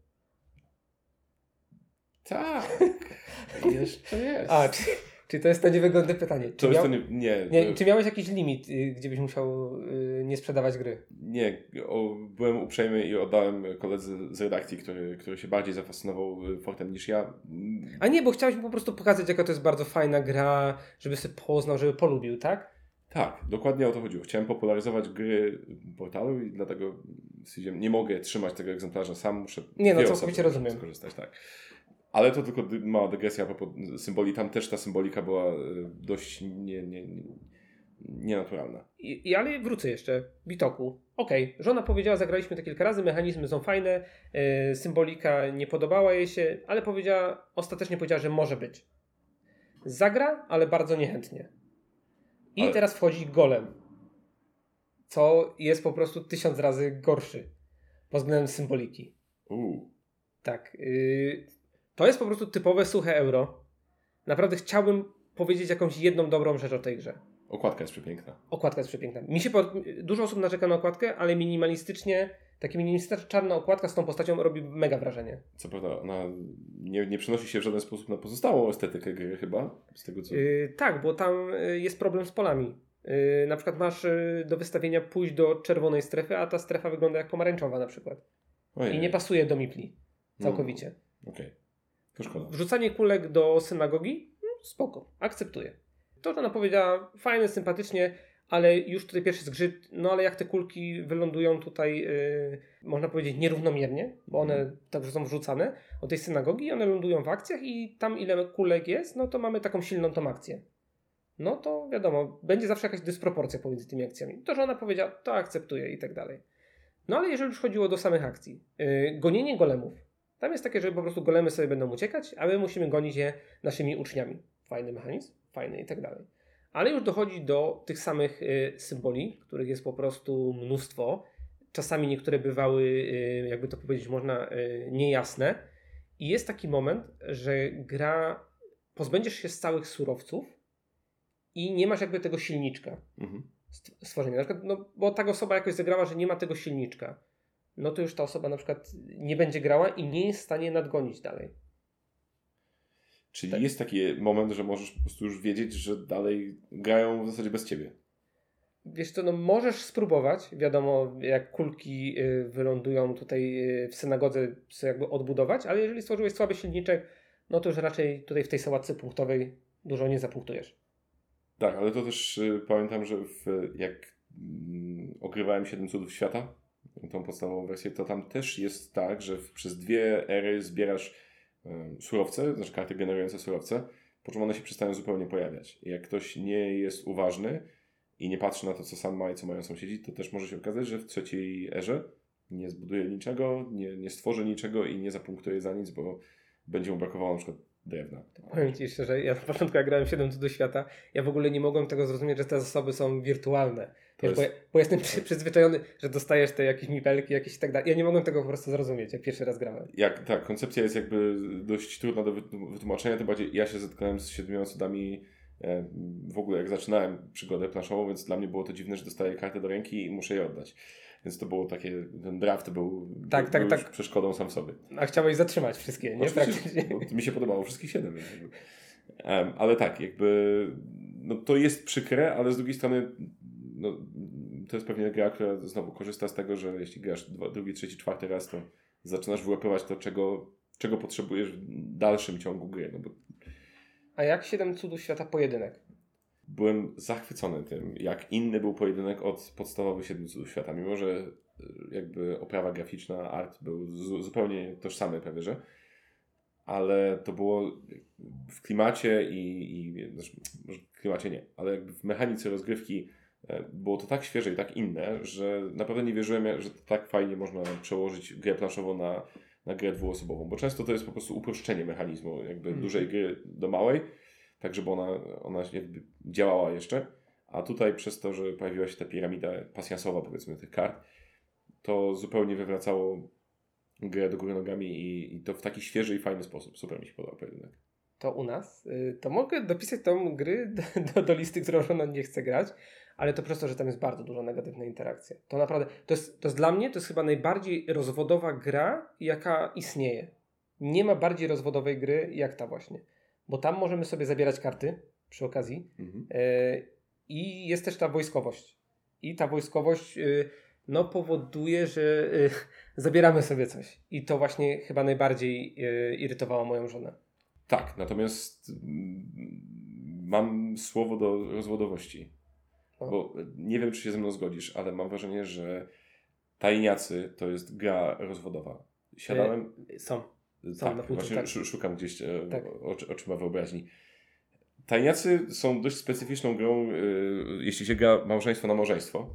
Tak, jeszcze jest. A, czy, czy to jest to niewygodne pytanie? Czy, to jest miał, to nie, nie, nie, czy miałeś jakiś limit, y, gdzie byś musiał y, nie sprzedawać gry? nie o, byłem uprzejmy i oddałem koledze z redakcji, który, który się bardziej zafascynował y, Fortem niż ja. A nie, bo chciałeś mu po prostu pokazać, jaka to jest bardzo fajna gra, żeby sobie poznał, żeby polubił, tak? Tak, dokładnie o to chodziło. Chciałem popularyzować gry portalu i dlatego nie mogę trzymać tego egzemplarza sam, muszę Nie, no, całkowicie rozumiem. skorzystać, tak. Ale to tylko mała dygresja symboli. Tam też ta symbolika była y, dość nie, nie, nie, nienaturalna. I, i, ale wrócę jeszcze. Bitoku. Okej, żona powiedziała, zagraliśmy to kilka razy, mechanizmy są fajne, yy, symbolika nie podobała jej się, ale powiedziała, ostatecznie powiedziała, że może być. Zagra, ale bardzo niechętnie. I Ale- teraz wchodzi golem. Co jest po prostu tysiąc razy gorszy pod względem symboliki. Uuu. Tak. Yy, to jest po prostu typowe suche euro. Naprawdę chciałbym powiedzieć jakąś jedną dobrą rzecz o tej grze. Okładka jest przepiękna. Okładka jest przepiękna. Mi się pod... Dużo osób narzeka na okładkę, ale minimalistycznie, taka minimalistyczna czarna okładka z tą postacią robi mega wrażenie. Co prawda, ona nie, nie przenosi się w żaden sposób na pozostałą estetykę gry chyba, z tego co... Yy, tak, bo tam yy, jest problem z polami. Yy, na przykład masz yy, do wystawienia pójść do czerwonej strefy, a ta strefa wygląda jak pomarańczowa na przykład. Ojej. I nie pasuje do Mipli. No, Całkowicie. Okej, to szkoda. Wrzucanie kulek do synagogi? No, spoko, akceptuję. To, że ona powiedziała, fajne, sympatycznie, ale już tutaj pierwszy zgrzyt, no ale jak te kulki wylądują tutaj, yy, można powiedzieć, nierównomiernie, bo one także są wrzucane od tej synagogi, one lądują w akcjach i tam ile kulek jest, no to mamy taką silną tą akcję. No to wiadomo, będzie zawsze jakaś dysproporcja pomiędzy tymi akcjami. To, że ona powiedziała, to akceptuję i tak dalej. No ale jeżeli już chodziło do samych akcji, yy, gonienie golemów. Tam jest takie, że po prostu golemy sobie będą uciekać, a my musimy gonić je naszymi uczniami. Fajny mechanizm, fajny i tak dalej. Ale już dochodzi do tych samych y, symboli, których jest po prostu mnóstwo. Czasami niektóre bywały, y, jakby to powiedzieć można, y, niejasne. I jest taki moment, że gra, pozbędziesz się z całych surowców i nie masz jakby tego silniczka Mhm. st- stworzenia. Na przykład, no, bo ta osoba jakoś zagrała, że nie ma tego silniczka. No to już ta osoba na przykład nie będzie grała i nie jest w stanie nadgonić dalej. Czyli Tak. jest taki moment, że możesz po prostu już wiedzieć, że dalej grają w zasadzie bez ciebie. Wiesz co, no możesz spróbować, wiadomo jak kulki y, wylądują tutaj y, w synagodze, sobie jakby odbudować, ale jeżeli stworzyłeś słaby silniczek, no to już raczej tutaj w tej sałatce punktowej dużo nie zapunktujesz. Tak, ale to też y, pamiętam, że w, jak mm, ogrywałem 7 cudów świata, tą podstawową wersję, to tam też jest tak, że przez dwie ery zbierasz surowce, znaczy karty generujące surowce, po czym one się przestają zupełnie pojawiać. I jak ktoś nie jest uważny i nie patrzy na to, co sam ma i co mają sąsiedzi, to też może się okazać, że w trzeciej erze nie zbuduje niczego, nie, nie stworzy niczego i nie zapunktuje za nic, bo będzie mu brakowało na przykład drewna. Powiem Ci szczerze, ja na początku jak grałem 7 cudów świata, ja w ogóle nie mogłem tego zrozumieć, że te zasoby są wirtualne. Wiesz, bo, ja, jest, bo jestem przy, przyzwyczajony, że dostajesz te jakieś mipelki, jakieś i tak dalej. Ja nie mogłem tego po prostu zrozumieć, jak pierwszy raz grałem. jak, tak, koncepcja jest jakby dość trudna do wytłum- wytłumaczenia, tym bardziej ja się zetknąłem z siedmioma cudami e, w ogóle jak zaczynałem przygodę planszową, więc dla mnie było to dziwne, że dostaję kartę do ręki i muszę je oddać. Więc to było takie, ten draft był, Tak, tak, był tak. przeszkodą sam w sobie. A chciałeś zatrzymać wszystkie, nie? Praktycznie. mi się podobało wszystkich siedem. Em, ale tak, jakby no to jest przykre, ale z drugiej strony no, to jest pewnie gra, która znowu korzysta z tego, że jeśli grasz dwa, drugi, trzeci, czwarty raz, to zaczynasz wyłapywać to, czego, czego potrzebujesz w dalszym ciągu gry. No bo A jak 7 cudów świata pojedynek? Byłem zachwycony tym, jak inny był pojedynek od podstawowych siedmiu cudów świata, mimo że y, jakby oprawa graficzna, art był zu- zupełnie tożsamy prawie, że ale to było w klimacie i, i znaczy, może w klimacie nie, ale jakby w mechanice rozgrywki E, Było to tak świeże i tak inne, że naprawdę nie wierzyłem, że tak fajnie można przełożyć grę planszową na, na grę dwuosobową, bo często to jest po prostu uproszczenie mechanizmu jakby Mhm. dużej gry do małej, tak żeby ona, ona jakby działała jeszcze, a tutaj przez to, że pojawiła się ta piramida pasjansowa powiedzmy tych kart, to zupełnie wywracało grę do góry nogami i, i to w taki świeży i fajny sposób. Super mi się podobał pojedynek. To u nas, y, to mogę dopisać tą gry do, do, listy, którą żona nie chce grać, ale to przez to, że tam jest bardzo dużo negatywnej interakcji. To naprawdę, to jest, to jest dla mnie, to jest chyba najbardziej rozwodowa gra, jaka istnieje. Nie ma bardziej rozwodowej gry jak ta właśnie. Bo tam możemy sobie zabierać karty przy okazji Mhm. e, i jest też ta wojskowość. I ta wojskowość y, no, powoduje, że y, zabieramy sobie coś. I to właśnie chyba najbardziej irytowało moją żonę. Tak, natomiast mm, mam słowo do rozwodowości. O. Bo nie wiem, czy się ze mną zgodzisz, ale mam wrażenie, że Tajniacy to jest gra rozwodowa. Siadałem. Są. Są tak, na półce, właśnie tak. szu- szukam gdzieś e, Tak. oczy, oczyma wyobraźni. Tajniacy są dość specyficzną grą, e, jeśli się gra małżeństwo na małżeństwo,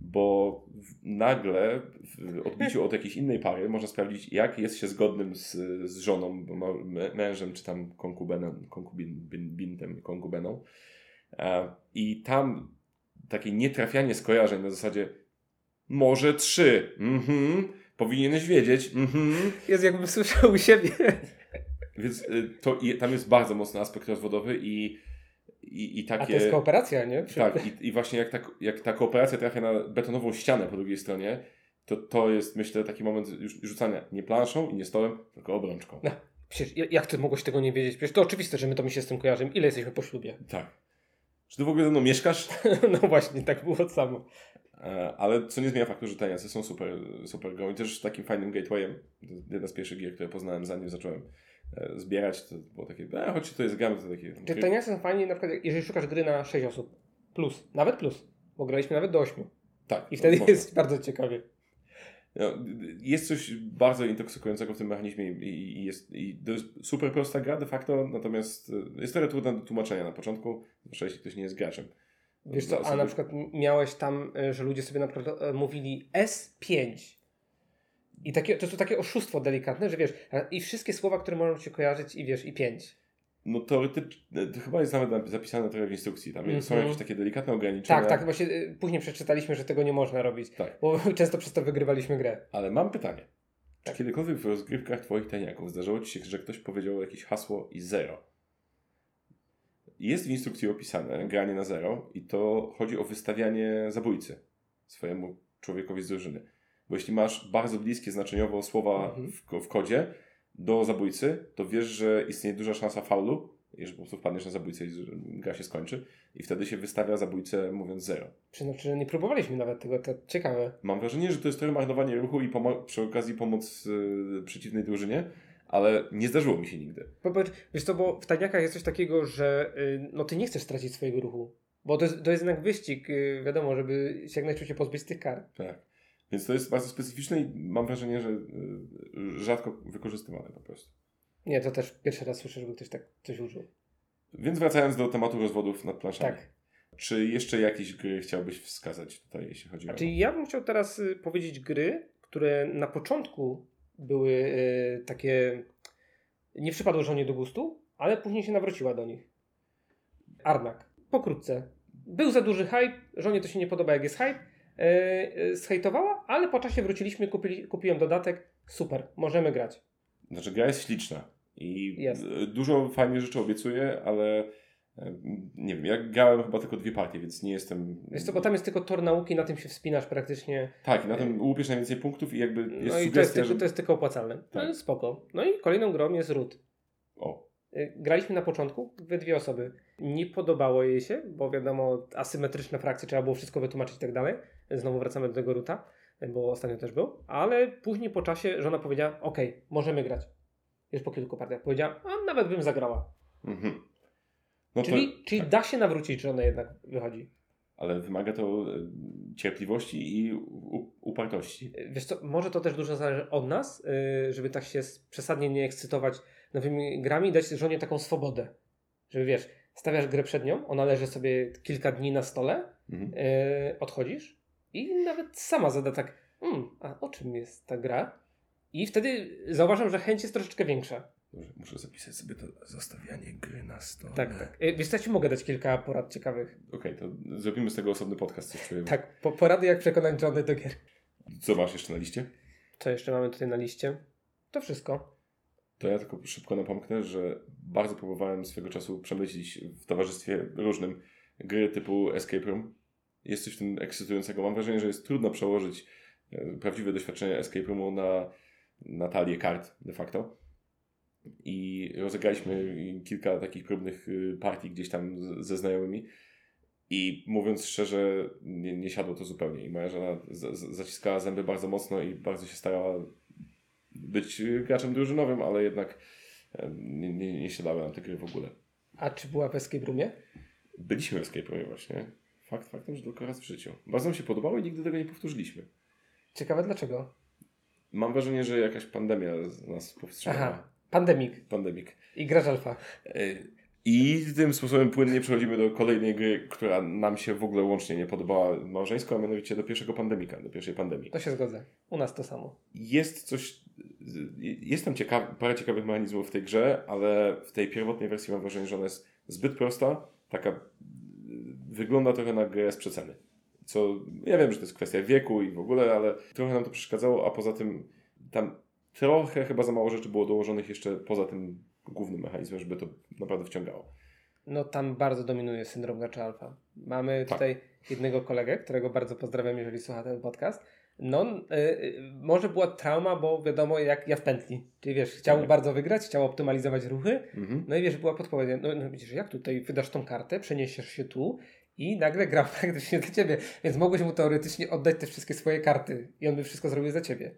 bo nagle w odbiciu od jakiejś innej pary można sprawdzić, jak jest się zgodnym z, z żoną, mężem, czy tam konkubenem, konkubintem, konkubeną. E, I tam takie nietrafianie skojarzeń na zasadzie może trzy, mhm, powinieneś wiedzieć, mhm. Jest jakbym słyszał u siebie. Więc y, to, tam jest bardzo mocny aspekt rozwodowy i, i, i A to takie... jest kooperacja, nie? Tak, i, i właśnie jak ta, jak ta kooperacja trafia na betonową ścianę po drugiej stronie, to to jest myślę taki moment już rzucania nie planszą i nie stołem, tylko obrączką. No. Przecież ja- jak ty mogłeś tego nie wiedzieć? Przecież to oczywiste, że my to mi się z tym kojarzymy. Ile jesteśmy po ślubie? Tak. Czy ty w ogóle ze mną mieszkasz? no właśnie, tak było samo. E, Ale co nie zmienia faktu, że tajniacy są super, super grą i też takim fajnym gatewayem. Jedna z pierwszych gier, które poznałem zanim zacząłem e, zbierać, to było takie, e, choć to jest gramy, to takie... Te taniacy są fajnie, na przykład jeżeli szukasz gry na 6 osób. Plus. Nawet plus. Bo graliśmy nawet do 8. Tak. I wtedy można. jest bardzo ciekawie. No, jest coś bardzo intoksykującego w tym mechanizmie i, i jest i to jest super prosta gra de facto, natomiast jest trochę trudna do tłumaczenia na początku, zwłaszcza jeśli ktoś nie jest graczem. Wiesz co, a na przykład miałeś tam, y, że ludzie sobie na przykład e, mówili S5. I takie, to jest takie oszustwo delikatne, że wiesz, i wszystkie słowa, które możą ci kojarzyć i wiesz, i 5. No teoretycznie, to chyba jest nawet zapisane trochę w instrukcji, tam są Mhm. jakieś takie delikatne ograniczenia. Tak, tak, właśnie później przeczytaliśmy, że tego nie można robić. Tak. Bo często przez to wygrywaliśmy grę. Ale mam pytanie. Czy Tak. kiedykolwiek w rozgrywkach twoich tajniaków zdarzyło ci się, że ktoś powiedział jakieś hasło i zero? Jest w instrukcji opisane granie na zero i to chodzi o wystawianie zabójcy swojemu człowiekowi z drużyny. Bo jeśli masz bardzo bliskie znaczeniowo słowa Mhm. w, w kodzie do zabójcy, to wiesz, że istnieje duża szansa faulu, jeżeli po prostu wpadniesz na zabójcę i gra się skończy i wtedy się wystawia zabójcę mówiąc zero. Przyznaczy, że nie próbowaliśmy nawet tego, to ciekawe. Mam wrażenie, że to jest trochę marnowanie ruchu i przy okazji pomoc y, przeciwnej drużynie, ale nie zdarzyło mi się nigdy. Popatrz, wiesz co, bo w taniakach jest coś takiego, że y, no ty nie chcesz stracić swojego ruchu. Bo to jest, to jest jednak wyścig, y, wiadomo, żeby się jak najszybciej pozbyć tych kart. Tak. Więc to jest bardzo specyficzne i mam wrażenie, że y, rzadko wykorzystywane po prostu. Nie, to też pierwszy raz słyszę, żeby ktoś tak coś użył. Więc wracając do tematu rozwodów nad planszami. Tak. Czy jeszcze jakieś gry chciałbyś wskazać tutaj, jeśli chodzi Znaczy o... ja bym chciał teraz powiedzieć gry, które na początku były y, takie... Nie przypadły żonie do gustu, ale później się nawróciła do nich. Arnak. Pokrótce. Był za duży hype, żonie to się nie podoba jak jest hype. Yy, zhejtowała, ale po czasie wróciliśmy, kupili, kupiłem dodatek. Super, możemy grać. Znaczy gra jest śliczna i Jest. dużo fajnych rzeczy obiecuje, ale nie wiem, ja grałem chyba tylko dwie partie, więc nie jestem... Wiesz co, bo tam jest tylko tor nauki, na tym się wspinasz praktycznie. Tak, na tym łupiesz najwięcej punktów i jakby jest No i to jest, tylko, że... to jest tylko opłacalne. No Tak. i spoko. No i kolejną grą jest Root. O, Y, Graliśmy na początku we dwie osoby. Nie podobało jej się, bo wiadomo, asymetryczne frakcje, trzeba było wszystko wytłumaczyć i tak dalej. Znowu wracamy do tego ruta, bo ostatnio też był. Ale później po czasie żona powiedziała: OK, możemy grać. Już po kilku partiach powiedziała: A nawet bym zagrała. mhm. No czyli to, czyli tak. da się nawrócić, że ona jednak wychodzi. Ale wymaga to y, cierpliwości i upartości. Y, Wiesz co, może to też dużo zależy od nas, y, żeby tak się przesadnie nie ekscytować nowymi grami i dać żonie taką swobodę. Żeby wiesz, stawiasz grę przed nią, ona leży sobie kilka dni na stole Mhm. e, odchodzisz i nawet sama zada tak, mm, a o czym jest ta gra? I wtedy zauważam, że chęć jest troszeczkę większa. Dobrze, muszę zapisać sobie to zostawianie gry na stole. Tak, tak. E, Wiesz ja ci mogę dać kilka porad ciekawych. Okej, to zrobimy z tego osobny podcast, coś czuję. Tak, po, porady jak przekonać żony do gier. Co masz jeszcze na liście? Co jeszcze mamy tutaj na liście? To wszystko. To ja tylko szybko napomknę, że bardzo próbowałem swego czasu przemyślić w towarzystwie różnym gry typu Escape Room. Jest coś w tym ekscytującego. Mam wrażenie, że jest trudno przełożyć e, prawdziwe doświadczenie Escape Roomu na, na talię kart de facto. I rozegraliśmy kilka takich próbnych y, partii gdzieś tam ze znajomymi. I mówiąc szczerze, nie, nie siadło to zupełnie. I moja żona z, z, zaciskała zęby bardzo mocno i bardzo się starała być y, graczem drużynowym, ale jednak e, nie, nie, nie siadały nam te gry w ogóle. A czy była w Escape Roomie? Byliśmy w Escape Roomie właśnie. Fakt faktem, że tylko raz w życiu. Bardzo nam się podobało i nigdy tego nie powtórzyliśmy. Ciekawe dlaczego. Mam wrażenie, że jakaś pandemia nas powstrzymała. Aha, Pandemik Pandemik. i Gracz Alfa. E, I tym sposobem płynnie przechodzimy do kolejnej gry, która nam się w ogóle łącznie nie podobała małżeńsko, a mianowicie do pierwszego pandemika, do pierwszej pandemii. To się zgodzę. U nas to samo. Jest coś, jest tam ciekaw, parę ciekawych mechanizmów w tej grze, ale w tej pierwotnej wersji mam wrażenie, że ona jest zbyt prosta, taka wygląda trochę na grę z przeceny. Co, ja wiem, że to jest kwestia wieku i w ogóle, ale trochę nam to przeszkadzało, a poza tym tam trochę chyba za mało rzeczy było dołożonych jeszcze poza tym głównym mechanizmem, żeby to naprawdę wciągało. No tam bardzo dominuje syndrom Gracza Alfa. Mamy Tak. tutaj jednego kolegę, którego bardzo pozdrawiam, jeżeli słucha ten podcast. No, y, y, może była trauma, bo wiadomo, jak ja w pętli. Czyli wiesz, chciał Tak. bardzo wygrać, chciał optymalizować ruchy. Mhm. No i wiesz, była podpowiedź. No, no widzisz, jak tutaj wydasz tą kartę, przeniesiesz się tu i nagle grał praktycznie dla ciebie. Więc mogłeś mu teoretycznie oddać te wszystkie swoje karty i on by wszystko zrobił za ciebie.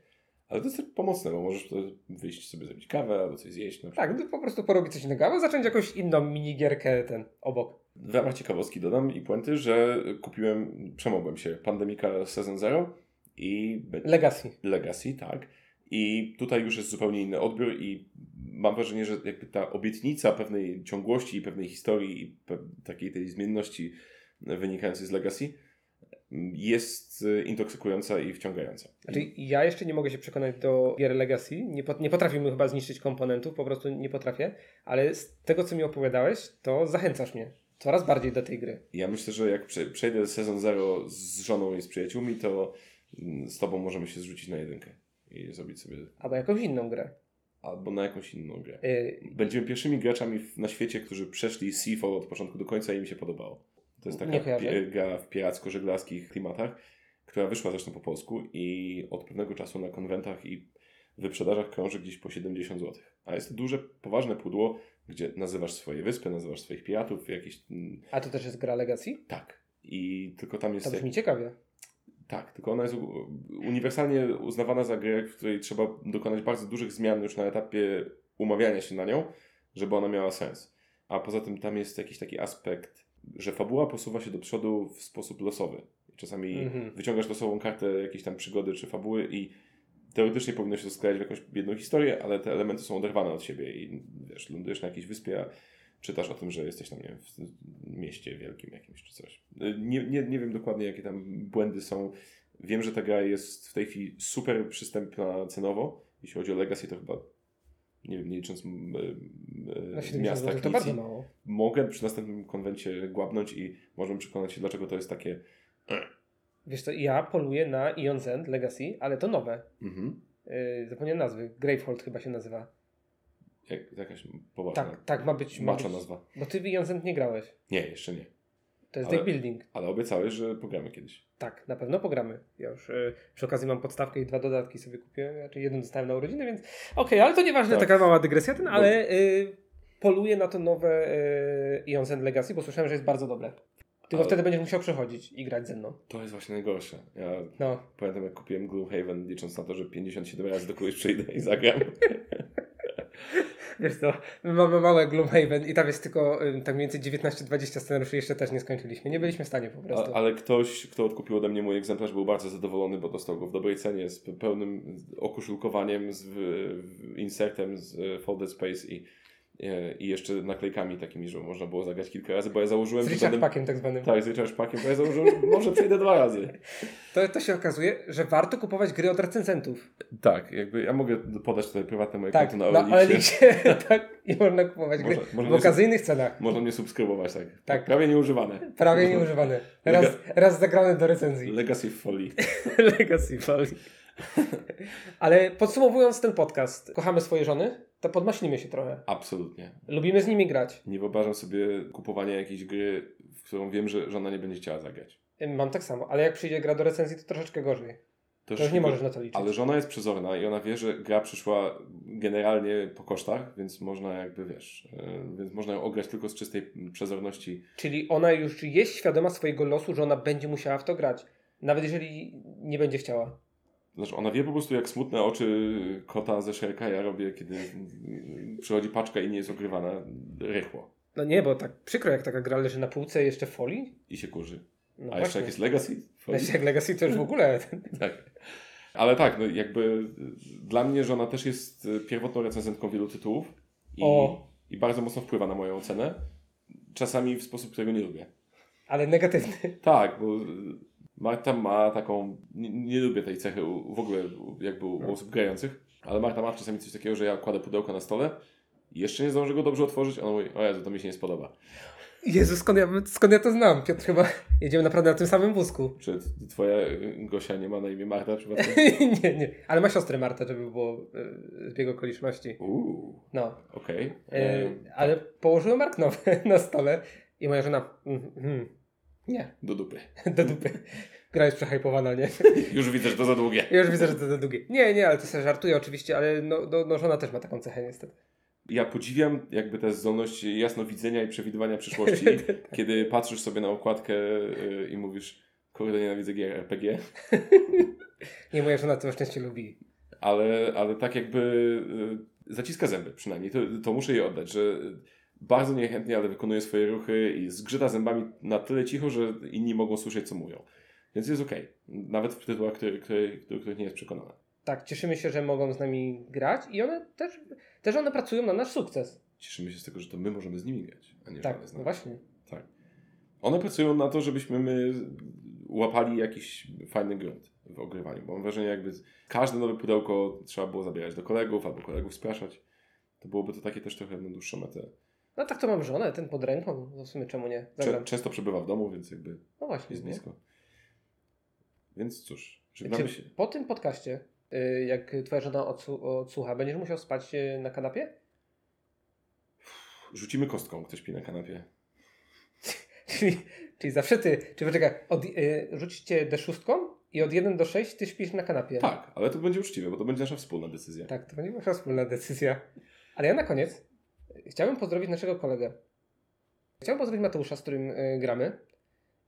Ale to jest tak pomocne, bo możesz wyjść sobie zrobić kawę albo coś zjeść. Na przykład. Tak, no, po prostu porobić coś innego, albo zacząć jakąś inną minigierkę ten obok. W ramach ciekawostki dodam i puenty, że kupiłem, przemogłem się Pandemika Season Zero i Legacy. Legacy, tak. I tutaj już jest zupełnie inny odbiór i mam wrażenie, że jakby ta obietnica pewnej ciągłości i pewnej historii i pe- takiej tej zmienności wynikającej z Legacy jest y, intoksykująca i wciągająca. Znaczy, ja jeszcze nie mogę się przekonać do gier Legacy. Nie, pot, nie potrafimy chyba zniszczyć komponentów, po prostu nie potrafię. Ale z tego, co mi opowiadałeś, to zachęcasz mnie coraz bardziej do tej gry. Ja myślę, że jak prze- przejdę sezon zero z żoną i z przyjaciółmi, to mm, z tobą możemy się zrzucić na jedynkę i zrobić sobie Albo jakąś inną grę. albo na jakąś inną grę. Yy, Będziemy pierwszymi graczami na świecie, którzy przeszli Seafall od początku do końca i im się podobało. To jest taka gra w piracko-żeglarskich klimatach, która wyszła zresztą po polsku i od pewnego czasu na konwentach i wyprzedażach krąży gdzieś po 70 zł. A jest to duże, poważne pudło, gdzie nazywasz swoje wyspy, nazywasz swoich piratów, jakieś... mm, a to też jest gra Legacy? Tak. I tylko tam jest... To jak- brzmi ciekawie. tak, tylko ona jest uniwersalnie uznawana za grę, w której trzeba dokonać bardzo dużych zmian już na etapie umawiania się na nią, żeby ona miała sens. A poza tym tam jest jakiś taki aspekt, że fabuła posuwa się do przodu w sposób losowy. Czasami Mhm. wyciągasz losową kartę jakiejś tam przygody czy fabuły i teoretycznie powinno się to sklejać w jakąś jedną historię, ale te elementy są oderwane od siebie i wiesz, lądujesz na jakiejś wyspie, a czytasz o tym, że jesteś tam, nie wiem, w mieście wielkim jakimś czy coś. Nie, nie, nie wiem dokładnie, jakie tam błędy są. Wiem, że ta gra jest w tej chwili super przystępna cenowo. Jeśli chodzi o Legacy, to chyba, nie wiem, nie licząc 70 miasta to bardzo mało. mogę przy następnym konwencie głabnąć i możemy przekonać się, dlaczego to jest takie Wiesz co, ja poluję na Ion's End Legacy, ale to nowe. mhm, Yy, zapomniałem nazwy. Gravehold chyba się nazywa. jak, jakaś poważna, Tak, tak, ma być. Ma macza być. nazwa. Bo ty w Ion's End nie grałeś. Nie, jeszcze nie. To jest Ale- deck building. Ale obiecałeś, że pogramy kiedyś. Tak, na pewno pogramy. Ja już y, przy okazji mam podstawkę i dwa dodatki sobie kupiłem, znaczy jeden dostałem na urodziny, więc okej, ale to nieważne, Tak. taka mała dygresja, ten, ale y, poluję na to nowe y, Ion's End Legacy, bo słyszałem, że jest bardzo dobre. Tylko Ale- wtedy będziesz musiał przechodzić i grać ze mną. To jest właśnie najgorsze. Ja No, pamiętam, jak kupiłem Gloomhaven, licząc na to, że 57 razy do kogoś przyjdę i zagram. wiesz co, my mamy małe Gloomhaven i tam jest tylko y, tak mniej więcej 19-20 scenariuszy, jeszcze też nie skończyliśmy. Nie byliśmy w stanie po prostu. A, ale ktoś, kto odkupił ode mnie mój egzemplarz, był bardzo zadowolony, bo dostał go w dobrej cenie, z pe- pełnym okoszulkowaniem, z w, insertem z e, Folded Space i I jeszcze naklejkami takimi, że można było zagrać kilka razy, bo ja założyłem... Z Richard będę- Packiem tak zwanym. Tak, z Richard Packiem, bo ja założyłem, że może przejdę dwa razy. To, to się okazuje, że warto kupować gry od recenzentów. Tak, jakby ja mogę podać tutaj prywatne moje Tak, konto na Elixie. Elixie. tak, i można kupować gry Można- można w okazyjnych cenach. Można mnie subskrybować, tak. Tak. Prawie nieużywane. Prawie nieużywane. Raz, raz zagrane do recenzji. Legacy w folii. Legacy Folly. Ale podsumowując ten podcast, kochamy swoje żony, to podmaśnimy się trochę. Absolutnie. Lubimy z nimi grać. Nie wyobrażam sobie kupowania jakiejś gry, w którą wiem, że żona nie będzie chciała zagrać. Mam tak samo, ale jak przyjdzie gra do recenzji, to troszeczkę gorzej. To To już nie możesz na to liczyć. Ale żona jest przezorna i ona wie, że gra przyszła generalnie po kosztach, więc można jakby, wiesz, e, więc można ją ograć tylko z czystej przezorności. Czyli ona już jest świadoma swojego losu, że ona będzie musiała w to grać. Nawet jeżeli nie będzie chciała. Znaczy ona wie po prostu jak smutne oczy kota ze Shreka ja robię, kiedy przychodzi paczka i nie jest ogrywana rychło No nie, bo tak przykro, jak taka gra leży na półce jeszcze w folii. i się kurzy. No A jeszcze jak jest Legacy? No jeszcze jak Legacy to już w ogóle. Tak. Ale tak, no jakby dla mnie żona też jest pierwotną recenzentką wielu tytułów i, i bardzo mocno wpływa na moją ocenę. Czasami w sposób, którego nie lubię. Ale negatywny. Tak, bo Marta ma taką. Nie, nie lubię tej cechy u, w ogóle jakby u, u osób grających, ale Marta ma czasami coś takiego, że ja kładę pudełko na stole i jeszcze nie zdążę go dobrze otworzyć, a ona mówi, o Jezu, to mi się nie spodoba. Jezu, skąd ja, skąd ja to znam? Piotr, chyba jedziemy naprawdę na tym samym wózku. Czy twoja y, Gosia nie ma na imię Marta przypadkiem? nie, nie. Ale ma siostrę Martę, żeby było e, zbieg okoliczności. Uuu, No. okej. E, E, ale położyłem mark nowy na stole i moja żona. Mm, mm, nie, Do dupy. do dupy. Gra jest przehypowana, nie? Już widzę, że to za długie. Już widzę, że to za długie. Nie, nie, ale to sobie żartuję oczywiście, ale no, no, no żona też ma taką cechę niestety. Ja podziwiam jakby tę zdolność jasnowidzenia i przewidywania przyszłości, kiedy patrzysz sobie na okładkę y, i mówisz, kurde, nienawidzę gier RPG, Nie, moja żona to szczęście lubi. ale, ale tak jakby y, zaciska zęby przynajmniej, to, to muszę jej oddać, że bardzo niechętnie, ale wykonuje swoje ruchy i zgrzyta zębami na tyle cicho, że inni mogą słyszeć, co mówią. Więc jest okej. Nawet w tytułach, który, do których nie jest przekonana. Tak, cieszymy się, że mogą z nami grać i one też, też one pracują na nasz sukces. Cieszymy się z tego, że to my możemy z nimi grać, a nie Tak, z no nas. właśnie. Tak. One pracują na to, żebyśmy my łapali jakiś fajny grunt w ogrywaniu. Bo mam wrażenie, jakby każde nowe pudełko trzeba było zabierać do kolegów albo kolegów spraszać. To byłoby to takie też trochę na dłuższą metę. No tak to mam żonę, ten pod ręką, no w sumie czemu nie? Zagram. często przebywa w domu, więc jakby No właśnie. jest blisko. Więc cóż, żegnamy się. po tym podcaście, y, jak twoja żona odsłu- odsłucha, będziesz musiał spać y, na kanapie? Rzucimy kostką, ktoś śpi na kanapie. Czyli, czyli zawsze ty, czy poczekaj, od, y, rzućcie D6 i od 1 do 6 ty śpisz na kanapie. Tak, ale to będzie uczciwe, bo to będzie nasza wspólna decyzja. Tak, to będzie wasza wspólna decyzja. Ale ja na koniec chciałbym pozdrowić naszego kolegę. Chciałbym pozdrowić Mateusza, z którym y, gramy.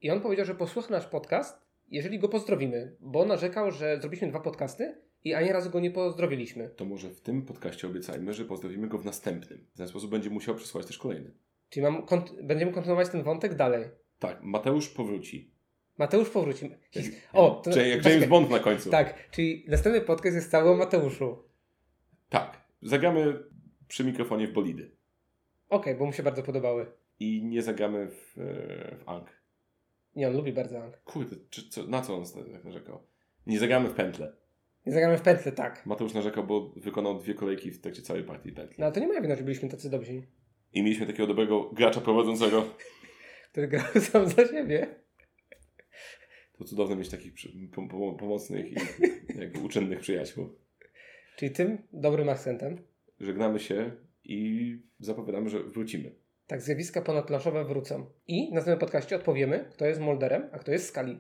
I on powiedział, że posłucha nasz podcast, jeżeli go pozdrowimy, bo narzekał, że zrobiliśmy dwa podcasty i ani razu go nie pozdrowiliśmy. To może w tym podcaście obiecajmy, że pozdrowimy go w następnym. W ten sposób będzie musiał przesłać też kolejny. Czyli mam kont- będziemy kontynuować ten wątek dalej. Tak, Mateusz powróci. Mateusz powróci. His- o, to, Czyli jak. James Bond na końcu. Tak, czyli następny podcast jest cały o Mateuszu. Tak. Zagramy przy mikrofonie w bolidy. Okej, bo mu się bardzo podobały. I nie zagramy w, e, w Ankh. Nie, on lubi bardzo Ang. Kurde, czy, co, na co on tak narzekał? Nie zagramy w pętlę. Nie zagramy w pętlę, tak. Mateusz narzekał, bo wykonał dwie kolejki w trakcie całej partii pętli. No ale to nie moja wina, że byliśmy tacy dobrzy. I mieliśmy takiego dobrego gracza prowadzącego. Który grał sam za siebie. To cudowne mieć takich przy, pom, pom, pomocnych i jakby uczynnych przyjaciół. Czyli tym dobrym akcentem. Żegnamy się i zapowiadamy, że wrócimy. Tak, zjawiska ponadplanszowe wrócą. I na następnym podcaście odpowiemy, kto jest Molderem, a kto jest Skali.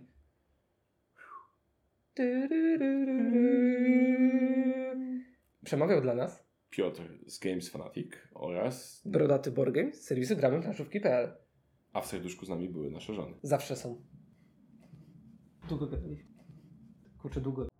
Przemawiał dla nas Piotr z Games Fanatic oraz Brodaty Borgame z serwisu gramy planszówki.pl. a w serduszku z nami były nasze żony. Zawsze są. Długo gadaliśmy. Kurczę, długo.